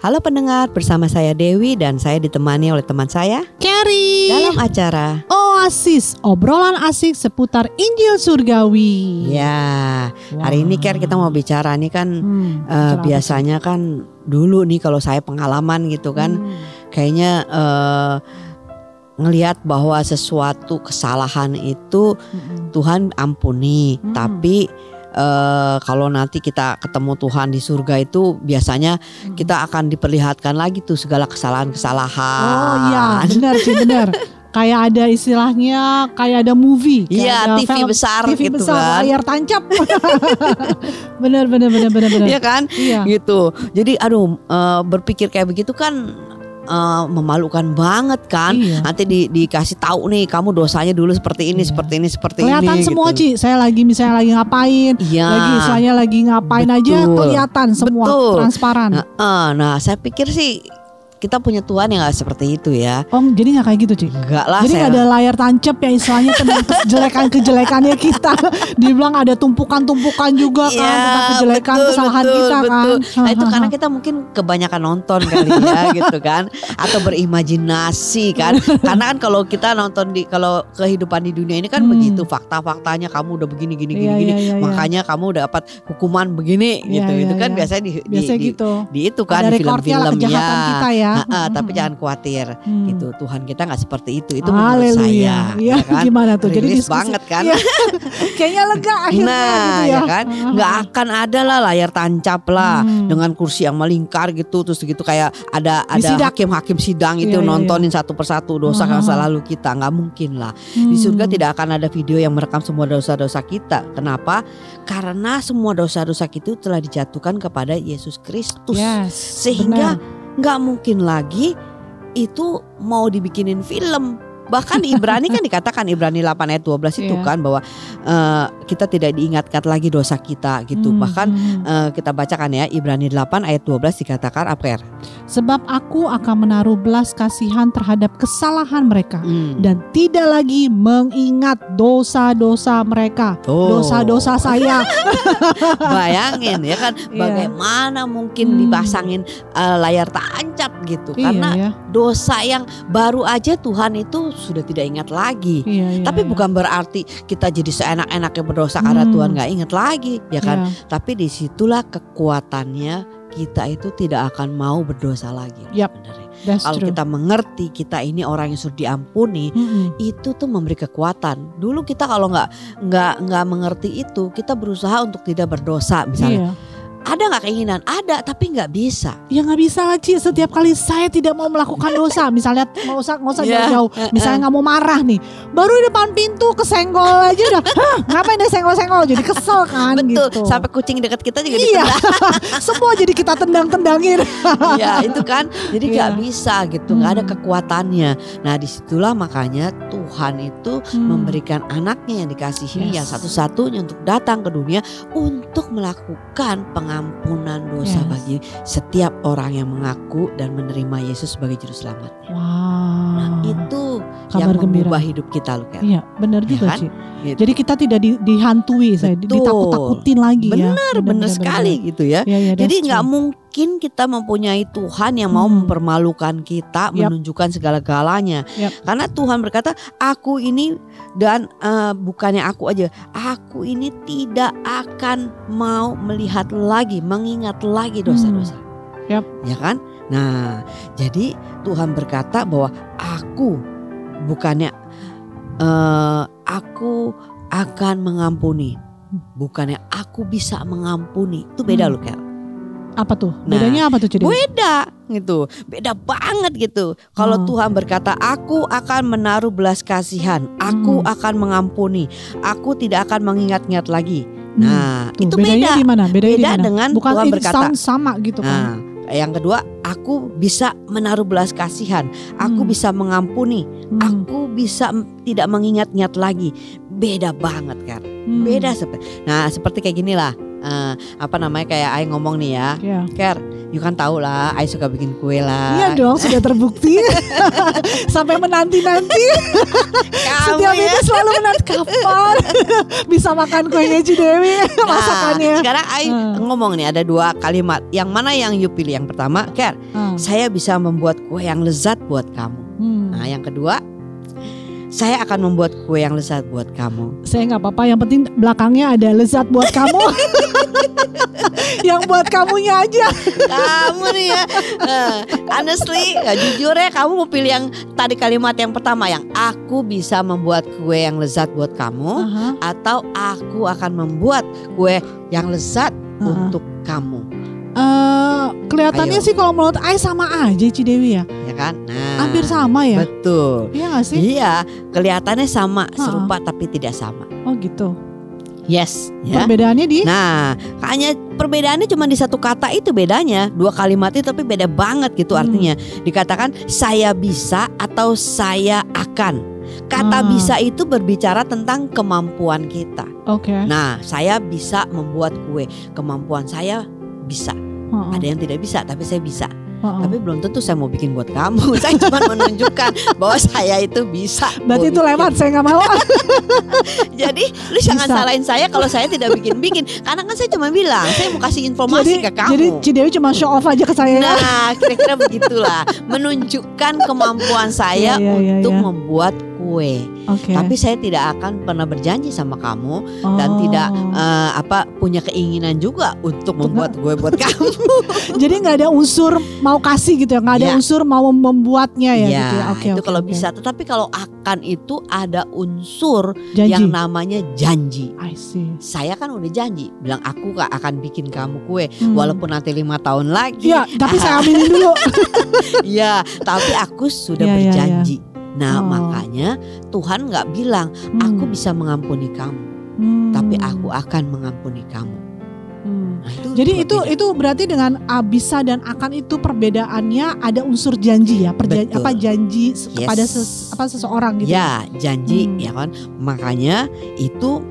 Halo pendengar, bersama saya Dewi dan saya ditemani oleh teman saya Carrie. dalam acara Oasis, obrolan asik seputar Injil Surgawi. Ya, hari ini Ker kita mau bicara nih kan Hmm, apa biasanya kan dulu nih kalau saya pengalaman gitu kan Hmm, kayaknya eh, ngelihat bahwa sesuatu kesalahan itu hmm, Tuhan ampuni, Hmm. tapi eh, kalau nanti kita ketemu Tuhan di surga itu biasanya hmm. kita akan diperlihatkan lagi tuh segala kesalahan-kesalahan. Oh iya, benar sih benar. kayak ada istilahnya, kayak ada movie. Iya, TV film- besar TV gitu besar, kan. layar tancap. benar, benar, benar, benar, benar. Iya kan? Iya. Gitu. Jadi aduh eh, berpikir kayak begitu kan eh, memalukan banget kan. Iya. Nanti di, dikasih tahu nih kamu dosanya dulu seperti ini, Iya. seperti ini, seperti Kelihatan ini. semua, gitu. Ci. Saya lagi misalnya lagi ngapain, Iya. lagi istilahnya lagi ngapain aja Betul. kelihatan semua Betul. transparan. Nah, eh, nah, saya pikir sih kita punya Tuhan yang gak seperti itu ya. Oh, jadi nggak kayak gitu, Ci? Enggak lah Jadi saya. nggak ada layar tancap yang istilahnya tentang kejelekan-kejelekannya kita. Dibilang ada tumpukan-tumpukan juga kan Iya, tentang kejelekan betul, kesalahan betul, kita betul. kan. Nah itu karena kita mungkin kebanyakan nonton kali ya gitu kan Atau berimajinasi kan Karena kan kalau kita nonton di Kalau kehidupan di dunia ini kan Hmm. begitu Fakta-faktanya kamu udah begini gini gini Iya, gini iya, iya. Makanya kamu dapat hukuman begini Iya, gitu Itu kan iya. biasanya di, di, Biasanya di, gitu. di itu kan ada di film-film ya kita ya. Ah, ah, Tapi Hmm, jangan khawatir hmm. gitu Tuhan kita nggak seperti itu Itu menurut Haleluya. saya Iya, ya kan? gimana tuh? Jadi Rilis diskusi. banget kan Iya. Kayaknya lega akhirnya Nah gitu ya ya. kan nggak akan ada lah layar tancap lah Hmm. dengan kursi yang melingkar gitu terus gitu kayak ada ada hakim-hakim sidang itu Iya, iya, nontonin satu persatu dosa ah, masa lalu kita nggak mungkin lah di Hmm. surga tidak akan ada video yang merekam semua dosa-dosa kita kenapa karena semua dosa-dosa itu telah dijatuhkan kepada Yesus Kristus Yes, sehingga benar. Nggak mungkin lagi itu mau dibikinin film bahkan di Ibrani kan dikatakan Ibrani 8 ayat 12 itu Iya. kan bahwa eh, kita tidak diingatkan lagi dosa kita gitu Hmm, bahkan eh, kita bacakan ya Ibrani 8 ayat 12 dikatakan apa ya? Sebab aku akan menaruh belas kasihan terhadap kesalahan mereka Hmm. dan tidak lagi mengingat dosa-dosa mereka, dosa-dosa saya. bayangin ya kan Iya. bagaimana mungkin Hmm. dipasangin eh, layar tancap gitu karena iya, ya. dosa yang baru aja Tuhan itu sudah tidak ingat lagi Iya, iya, Tapi iya. bukan berarti kita jadi seenak-enaknya berdosa karena Hmm. Tuhan nggak ingat lagi, ya kan? Iya. Tapi di situlah kekuatannya kita itu tidak akan mau berdosa lagi. Sebenarnya. That's Kalau true. kita mengerti kita ini orang yang sudah diampuni, Mm-mm. itu tuh memberi kekuatan. Dulu kita kalau nggak nggak nggak mengerti itu, kita berusaha untuk tidak berdosa misalnya. Iya. Ada nggak keinginan? Ada, tapi nggak bisa. Ya nggak bisa lah Ci Setiap kali saya tidak mau melakukan dosa Misalnya nggak usah nggak usah Iya. jauh-jauh Misalnya nggak mau marah nih Baru di depan pintu kesenggol aja udah Hah ngapain dia senggol-senggol Jadi kesel kan Betul. gitu Sampai kucing dekat kita juga Iya. Semua jadi kita tendang-tendangin ya itu kan jadi nggak Iya. bisa gitu nggak ada Hmm. kekuatannya nah di situlah makanya Tuhan itu Hmm. memberikan anaknya yang dikasihi yang Yes. satu-satunya untuk datang ke dunia untuk melakukan pengampunan dosa Yes. bagi setiap orang yang mengaku dan menerima Yesus sebagai juru selamatnya Wow nah itu Kabar yang gembira. mengubah hidup kita loh kan Iya benar Ya juga kan? Ci Gitu. Jadi kita tidak di- dihantui saya Betul. Ditakut-takutin lagi ya benar benar sekali gitu ya Ya, ya, Jadi nggak mungkin kita mempunyai Tuhan yang mau Hmm. mempermalukan kita, Yap. menunjukkan segala-galanya. Yap. Karena Tuhan berkata, "Aku ini dan eh, bukannya aku aja, aku ini tidak akan mau melihat lagi, mengingat lagi dosa-dosa." Yap. Ya kan? Nah, jadi Tuhan berkata bahwa aku bukannya eh, aku akan mengampuni. Bukannya aku bisa mengampuni. Itu beda Hmm. loh, Kel. Apa tuh? Nah, Bedanya apa tuh Dewi? beda gitu beda banget gitu kalau Oh. Tuhan berkata aku akan menaruh belas kasihan aku Hmm. akan mengampuni aku tidak akan mengingat-ingat lagi Hmm. nah Tuh, itu beda di mana? Bedanya beda dengan Bukan Tuhan berkata sound sama gitu kan. nah yang kedua aku bisa menaruh belas kasihan aku Hmm. bisa mengampuni Hmm. aku bisa tidak mengingat-ingat lagi beda banget kan Hmm. beda seperti nah seperti kayak gini lah Eh, apa namanya kayak Aing ngomong nih ya Ya. Ker, you kan tahu lah, I suka bikin kue lah. Iya dong, sudah terbukti. Sampai menanti-nanti. Setiap ya. itu selalu menanti kapan bisa makan kuenya Cidewi Nah, masakannya. sekarang I Hmm. ngomong nih ada dua kalimat. Yang mana yang you pilih? Yang pertama, Ker, Ah, saya bisa membuat kue yang lezat buat kamu. hmm. Nah, yang kedua, saya akan membuat kue yang lezat buat kamu. Saya nggak apa-apa, yang penting belakangnya ada lezat buat kamu. yang buat kamunya aja. kamu nih ya, Eh, honestly, ya, jujur ya, kamu mau pilih yang tadi kalimat yang pertama yang aku bisa membuat kue yang lezat buat kamu, Aha. atau aku akan membuat kue yang lezat Uh-uh. untuk kamu, Eh, kelihatannya Ayo. sih kalau menurut Ai sama aja Cidewi ya. ya kan? Nah, Hampir sama ya. Betul. Iya gak sih? Iya, kelihatannya sama, Ha-ha. serupa tapi tidak sama. Oh gitu. Yes, ya. Perbedaannya di Nah, hanya perbedaannya cuma di satu kata itu bedanya. Dua kalimat itu tapi beda banget gitu Hmm. artinya. Dikatakan saya bisa atau saya akan. Kata Ah. bisa itu berbicara tentang kemampuan kita. Oke. Nah, saya bisa membuat kue. Kemampuan saya bisa. Heeh, Ada yang tidak bisa, tapi saya bisa. Tapi belum tentu saya mau bikin buat kamu. saya cuma menunjukkan bahwa saya itu bisa. Berarti itu bikin. lewat saya nggak mau. Jadi lu jangan Bisa. salahin saya kalau saya tidak bikin-bikin. Karena kan saya cuma bilang saya mau kasih jadi informasi ke kamu. jadi Cidewi cuma show off aja ke saya. ya. Nah, kira-kira begitulah. Menunjukkan kemampuan saya Iya, iya, iya, untuk iya. membuat kue. Oke. Tapi saya tidak akan pernah berjanji sama kamu dan Oh. tidak eh, apa punya keinginan juga untuk membuat kue buat kamu. Jadi nggak ada unsur mau kasih gitu ya, nggak ada Iya. unsur mau membuatnya ya, gitu ya. Oke itu oke, kalau oke. bisa. Tetapi kalau akan itu ada unsur janji. yang namanya janji. I see. Saya kan udah janji bilang aku gak akan bikin kamu kue Hmm. walaupun nanti lima tahun lagi. Iya, tapi saya aminin dulu. Iya, tapi aku sudah Iya, iya, berjanji. Nah, Oh. makanya Tuhan nggak bilang aku Hmm, bisa mengampuni kamu, hmm, tapi aku akan mengampuni kamu. hmm. Nah, itu Jadi itu beda. itu berarti dengan bisa dan akan itu perbedaannya ada unsur janji ya, perja- Betul. apa janji Yes. kepada ses- apa seseorang gitu. Ya, janji Hmm. ya kan. Makanya itu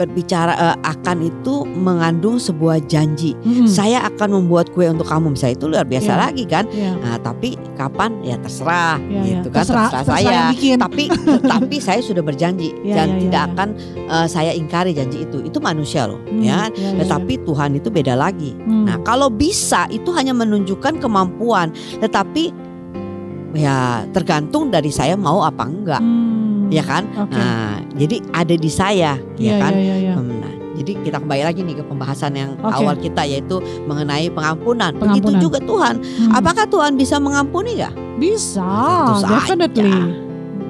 berbicara eh, akan itu mengandung sebuah janji. Mm-mm. Saya akan membuat kue untuk kamu, misalnya itu luar biasa Iya. lagi kan. Iya, Nah, tapi kapan ya terserah iya, iya. gitu kan terserah, terserah, terserah saya. bikin. tapi tapi saya sudah berjanji Iya, dan iya, iya, tidak iya. akan eh, saya ingkari janji itu. Itu manusia loh, Hmm, ya. iya, iya, Tetapi Tuhan itu beda lagi. Hmm. Nah, kalau bisa itu hanya menunjukkan kemampuan, tetapi ya tergantung dari saya mau apa enggak, Hmm, ya kan? Oke. Nah, jadi ada di saya, Iya, ya kan? iya, iya, iya. Hmm, Nah, jadi kita kembali lagi nih ke pembahasan yang Oke. awal kita yaitu mengenai pengampunan. Begitu Pengampunan. juga Tuhan. Hmm. Apakah Tuhan bisa mengampuni nggak? Bisa, saja. definitely.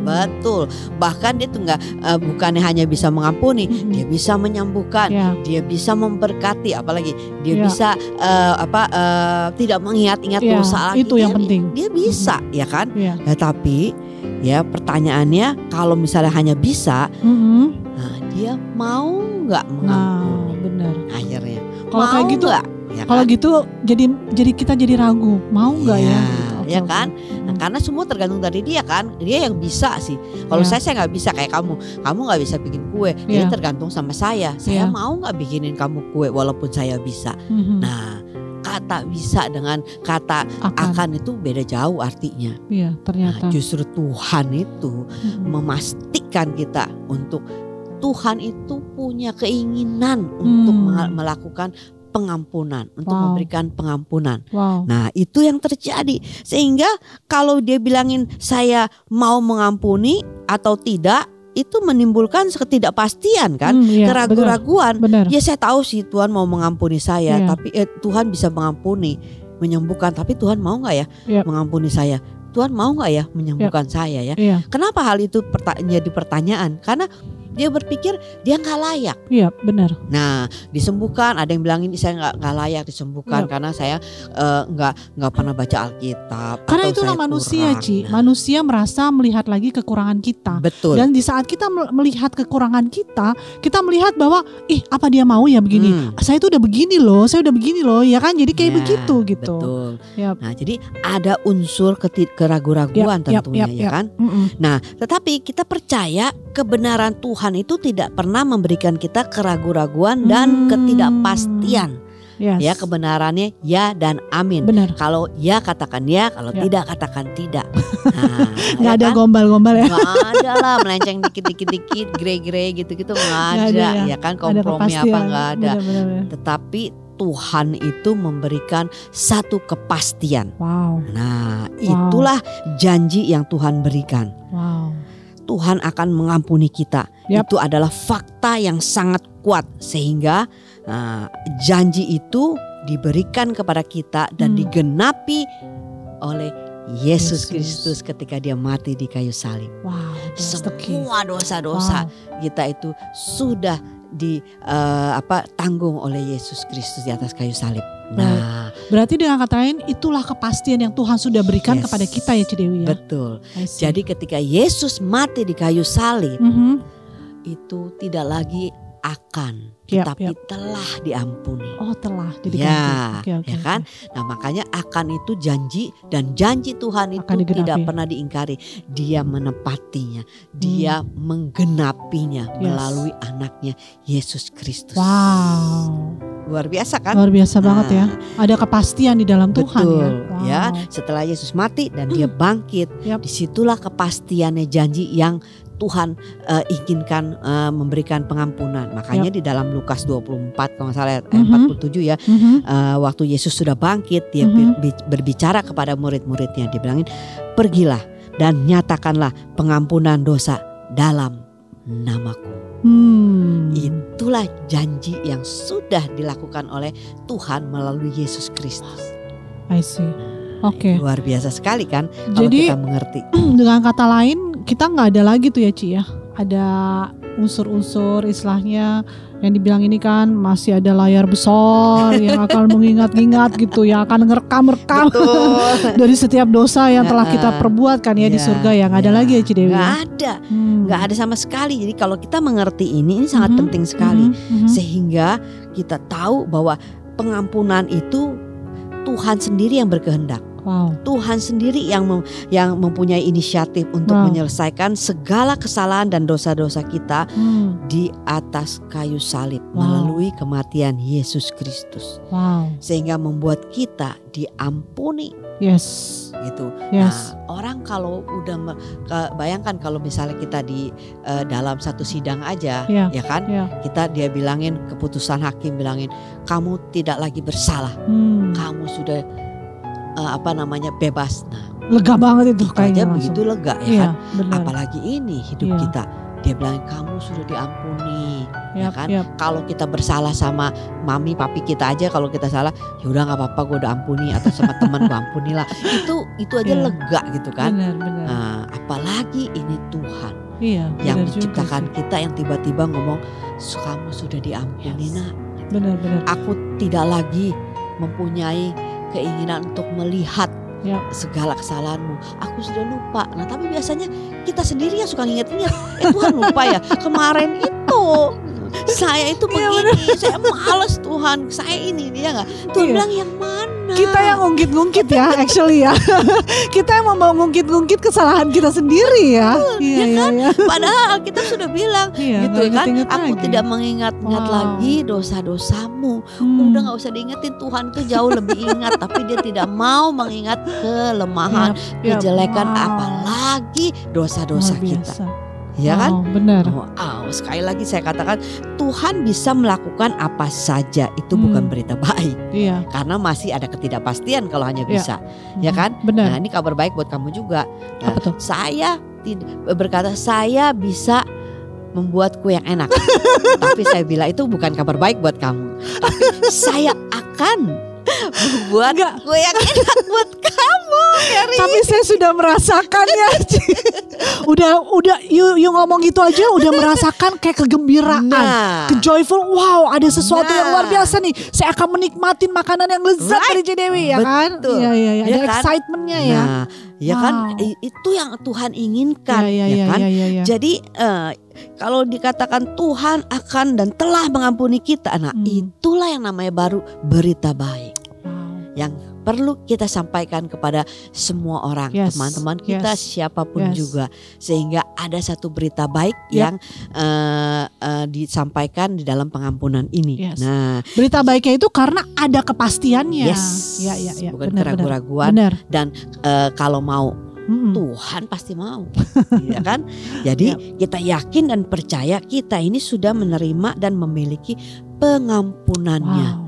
Betul. Bahkan dia tuh nggak eh, bukannya hanya bisa mengampuni, Mm-mm. dia bisa menyembuhkan, Ya, dia bisa memberkati, apalagi dia Ya. bisa eh, apa eh, tidak mengingat-ingat Ya, dosa lagi. itu yang Dia- penting. Dia bisa, ya kan? ya. Ya tapi ya pertanyaannya kalau misalnya hanya bisa, Mm-mm. nah, dia mau nggak Nah, mengampuni benar. akhirnya? Kalau kayak gitu, nggak? Ya kalau kan? gitu jadi jadi kita jadi ragu, mau nggak ya? Iya. Oke, ya oke. kan? Nah, Mm. karena semua tergantung dari dia kan, dia yang bisa sih. Kalau Ya. saya saya nggak bisa kayak kamu, kamu nggak bisa bikin kue. Dia Ya. tergantung sama saya. Saya Ya. mau nggak bikinin kamu kue walaupun saya bisa. Mhm. Nah, kata bisa dengan kata akan, akan itu beda jauh artinya. iya Nah, ternyata. justru Tuhan itu Mhm. memastikan kita untuk Tuhan itu punya keinginan untuk Hmm. menga- melakukan pengampunan, untuk Wow. memberikan pengampunan. Wow. Nah, itu yang terjadi. Sehingga kalau dia bilangin saya mau mengampuni atau tidak, itu menimbulkan ketidakpastian kan, Hmm, iya, keraguan-raguan. Ya saya tahu sih Tuhan mau mengampuni saya, Iya. tapi eh, Tuhan bisa mengampuni, menyembuhkan. Tapi Tuhan mau nggak ya Iya. mengampuni saya? Tuhan mau nggak ya menyembuhkan saya ya? Iya, Kenapa hal itu perta- jadi pertanyaan? Karena dia berpikir dia nggak layak. iya benar. Nah, disembuhkan. Ada yang bilang ini saya nggak nggak layak disembuhkan Iya. karena saya eh, nggak nggak pernah baca Alkitab. Karena atau itulah saya manusia, kurang. Ci. Manusia merasa melihat lagi kekurangan kita. betul. Dan di saat kita mel- melihat kekurangan kita, kita melihat bahwa ih apa dia mau ya begini. Hmm, Saya tuh udah begini loh, saya udah begini loh, ya kan? Jadi kayak ya, begitu gitu. Betul. Yap. Nah, jadi ada unsur Yap, yap, tentunya yap, ya yap. kan. Mm-mm. Nah, tetapi kita percaya kebenaran Tuhan itu tidak pernah memberikan kita keraguan-raguan dan Hmm. ketidakpastian. Yes. Ya kebenarannya ya dan amin. Benar. Kalau ya katakan ya, kalau Ya. tidak katakan tidak. Nah, Nggak ya ada kan? gombal-gombal ya. Nggak ada lah melenceng dikit-dikit dikit, grey-grey gitu-gitu nggak ada, ada ya. ya kan kompromi apa nggak ada. Benar, benar, benar. Tetapi Tuhan itu memberikan satu kepastian. Wow. Nah, itulah janji yang Tuhan berikan. Wow. Tuhan akan mengampuni kita. Yap. Itu adalah fakta yang sangat kuat sehingga uh, janji itu diberikan kepada kita dan Hmm. digenapi oleh Yesus. Kristus ketika dia mati di kayu salib. Wow. Semua dosa-dosa Wow. kita itu sudah di uh, apa tanggung oleh Yesus Kristus di atas kayu salib. Nah, Berarti dengan kata lain itulah kepastian yang Tuhan sudah berikan Yes. kepada kita ya Cidewi ya. betul. Jadi ketika Yesus mati di kayu salib Mhm. itu tidak lagi akan, Yap, tetapi yap. telah diampuni. Oh telah jadi Ya, ganti. Oke, oke, ya kan? Nah makanya akan itu janji dan janji Tuhan itu Akan tidak pernah diingkari. Dia menepatinya, dia menggenapinya Hmm. Yes. melalui anaknya Yesus Kristus. Wow. Luar biasa kan? Luar biasa banget ya. Nah, Ada kepastian di dalam Tuhan Betul, ya. ya. Wow. Setelah Yesus mati dan dia bangkit, Yap. di situlah kepastiannya janji yang Tuhan eh, inginkan eh, memberikan pengampunan. Makanya di dalam Lukas 24 kalau nggak salah ayat Mhm. 47 ya, Mhm. eh, waktu Yesus sudah bangkit, dia Mhm. ber- berbicara kepada murid-muridnya, dia bilangin, pergilah dan nyatakanlah pengampunan dosa dalam namaku. Hmm. Itulah janji yang sudah dilakukan oleh Tuhan melalui Yesus Kristus. I see. Oke. Luar biasa sekali kan kalau Jadi kita mengerti. dengan kata lain kita nggak ada lagi tuh ya Ci ya. Ada unsur-unsur istilahnya yang dibilang ini kan masih ada layar besar yang akan mengingat-ingat gitu ya akan ngerekam-rekam dari setiap dosa yang telah kita perbuat kan ya di Iya, surga ya nggak ada iya. lagi ya Ci Dewi. Nggak ya? ada, Hmm. nggak ada sama sekali. Jadi kalau kita mengerti ini, ini sangat Mhm, penting sekali. mhm, mhm. Sehingga kita tahu bahwa pengampunan itu Tuhan sendiri yang berkehendak. Wow. Tuhan sendiri yang mem- yang mempunyai inisiatif untuk Wow. menyelesaikan segala kesalahan dan dosa-dosa kita Hmm. di atas kayu salib Wow. melalui kematian Yesus Kristus. Wow. Sehingga membuat kita diampuni Yes. gitu. Yes. Nah, orang kalau udah bayangkan kalau misalnya kita di eh, dalam satu sidang aja, Iya. ya kan? Ya. Kita dia bilangin keputusan hakim bilangin kamu tidak lagi bersalah, Hmm. kamu sudah eh, apa namanya bebas. Nah, Lega banget itu aja kayaknya begitu lega ya Iya, kan? Apalagi ini hidup Iya. kita. Dia bilang kamu sudah diampuni. ya Yap, kan? yap. Kalau kita bersalah sama mami papi kita aja kalau kita salah, ya udah nggak apa-apa gue udah ampuni atau sama teman gue ampuni lah. Itu itu aja Iya. lega gitu kan. Benar, benar. Nah, apalagi ini Tuhan iya, yang juga menciptakan kita yang tiba-tiba ngomong kamu sudah diampuni Yes. nak. Benar, benar. Aku tidak lagi mempunyai keinginan untuk melihat Ya. segala kesalahanmu. Aku sudah lupa. Nah tapi biasanya kita sendiri yang suka nginget-nginget. Eh Tuhan lupa ya kemarin itu saya itu Iya, begini, saya males Tuhan, saya ini dia nggak. Tuhan Iya. bilang yang mana? Kita yang ngungkit-ngungkit ya, actually ya. kita yang mau ngungkit-ngungkit kesalahan kita sendiri ya. Iya, ya iya, iya. Padahal kita sudah bilang Iya, gitu kan. inget-inget Aku lagi. tidak mengingat-ingat Wow. lagi dosa-dosamu. Hmm. Udah nggak usah diingetin Tuhan itu jauh lebih ingat, tapi dia tidak mau mengingat kelemahan, Yap, kejelekan, wow. apalagi dosa-dosa kita. Ya kan? Wow, benar. Wow, sekali lagi saya katakan Tuhan bisa melakukan apa saja itu Hmm. bukan berita baik Iya. karena masih ada ketidakpastian kalau hanya Iya. bisa, ya kan? Benar. Nah ini kabar baik buat kamu juga. Nah, Apa tuh? Saya berkata saya bisa membuat kue yang enak, tapi saya bilang itu bukan kabar baik buat kamu. Tapi saya akan membuat Enggak. kue yang enak buat kamu, Carrie. Tapi saya sudah merasakan ya. Ci. udah udah you, you ngomong gitu aja udah merasakan kayak kegembiraan. Nah, ke joyful wow ada sesuatu yang luar Nah. biasa nih saya akan menikmati makanan yang lezat Right. dari Cidewi ya kan Betul. iya iya iya Ya ada kan? excitementnya ya Nah, ya kan Wow. I- itu yang Tuhan inginkan, iya iya ya iya kan? iya iya, iya. Jadi eh, kalau dikatakan Tuhan akan dan telah mengampuni kita, nah Hmm. itulah yang namanya baru berita baik. Wow. Yang perlu kita sampaikan kepada semua orang, Yes, teman-teman kita yes, siapa pun yes. juga sehingga ada satu berita baik Yep. yang eh, eh, disampaikan di dalam pengampunan ini. Yes. Nah, Berita baiknya itu karena ada kepastiannya. yes. Ya, ya, ya. Bukan keraguan-raguan Benar. eh, kalau mau Mm-mm. Tuhan pasti mau, ya kan? Jadi kita yakin dan percaya kita ini sudah menerima dan memiliki pengampunannya Wow.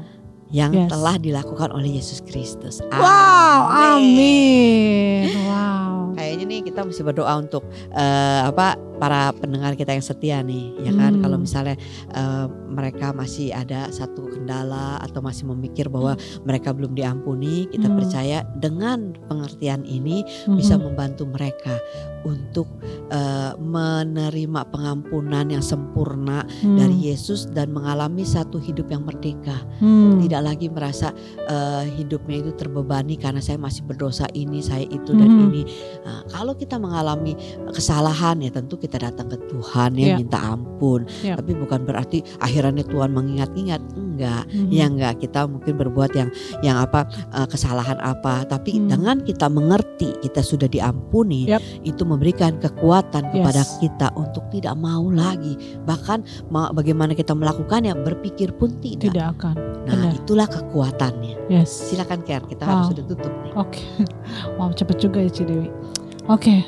yang Yes. telah dilakukan oleh Yesus Kristus. Wow, amin. Wow. Kayaknya nih kita mesti berdoa untuk eh, apa para pendengar kita yang setia nih, ya kan? Hmm. Kalau misalnya eh, mereka masih ada satu kendala atau masih memikir bahwa mereka belum diampuni, kita Hmm. percaya dengan pengertian ini Mhm. bisa membantu mereka untuk eh, menerima pengampunan yang sempurna Hmm. dari Yesus dan mengalami satu hidup yang merdeka. Hmm. Tidak lagi merasa eh, hidupnya itu terbebani karena saya masih berdosa ini, saya itu dan Mhm. ini. Nah, kalau kita mengalami kesalahan ya tentu kita datang ke Tuhan ya Iya. minta ampun. Iya. Tapi bukan berarti akhirnya Tuhan mengingat-ingat, enggak. Mhm. Ya enggak, kita mungkin berbuat yang yang apa eh, kesalahan apa, tapi Hmm. dengan kita mengerti kita sudah diampuni, Yap. itu memberikan kekuatan kepada Yes. kita untuk tidak mau lagi. Bahkan ma- bagaimana kita melakukannya berpikir pun tidak. Tidak akan. Nah, benar. itulah kekuatannya. Yes. Silakan Ker, kita Wow. harus sudah tutup nih. Oke. Wow, cepet juga ya Ci Dewi. Oke.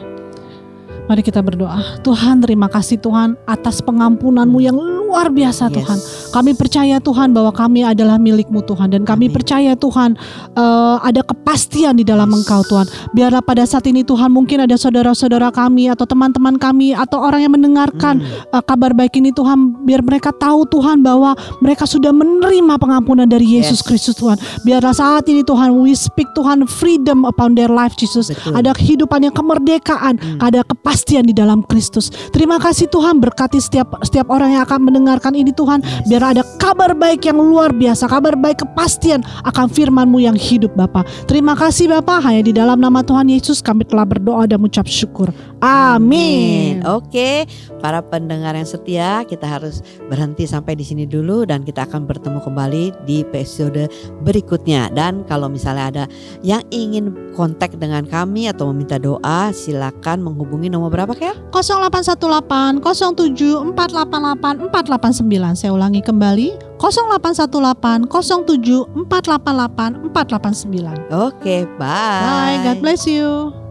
Mari kita berdoa. Tuhan, terima kasih Tuhan atas pengampunanmu yang luar biasa Yes. Tuhan. Kami percaya Tuhan bahwa kami adalah milikmu Tuhan dan kami Amin. percaya Tuhan eh, ada kepastian di dalam Yes. Engkau Tuhan. Biarlah pada saat ini Tuhan mungkin ada saudara-saudara kami atau teman-teman kami atau orang yang mendengarkan Hmm. eh, kabar baik ini Tuhan biar mereka tahu Tuhan bahwa mereka sudah menerima pengampunan dari Yesus Yes. Kristus Tuhan. Biarlah saat ini Tuhan we speak Tuhan freedom upon their life Jesus. Betul. Ada kehidupan yang kemerdekaan, Hmm. ada kepastian di dalam Kristus. Terima kasih Tuhan berkati setiap setiap orang yang akan mendengarkan ini Tuhan. Yes. Biar ada kabar baik yang luar biasa, kabar baik kepastian akan firman-Mu yang hidup Bapa. Terima kasih Bapa, hanya di dalam nama Tuhan Yesus kami telah berdoa dan mengucap syukur. Amin. Oke, para pendengar yang setia, kita harus berhenti sampai di sini dulu dan kita akan bertemu kembali di episode berikutnya. Dan kalau misalnya ada yang ingin kontak dengan kami atau meminta doa, silakan menghubungi nomor berapa Ker? 0818 07 488 489 Saya ulangi kembali 0818 07 488 489 Oke, bye. Bye, God bless you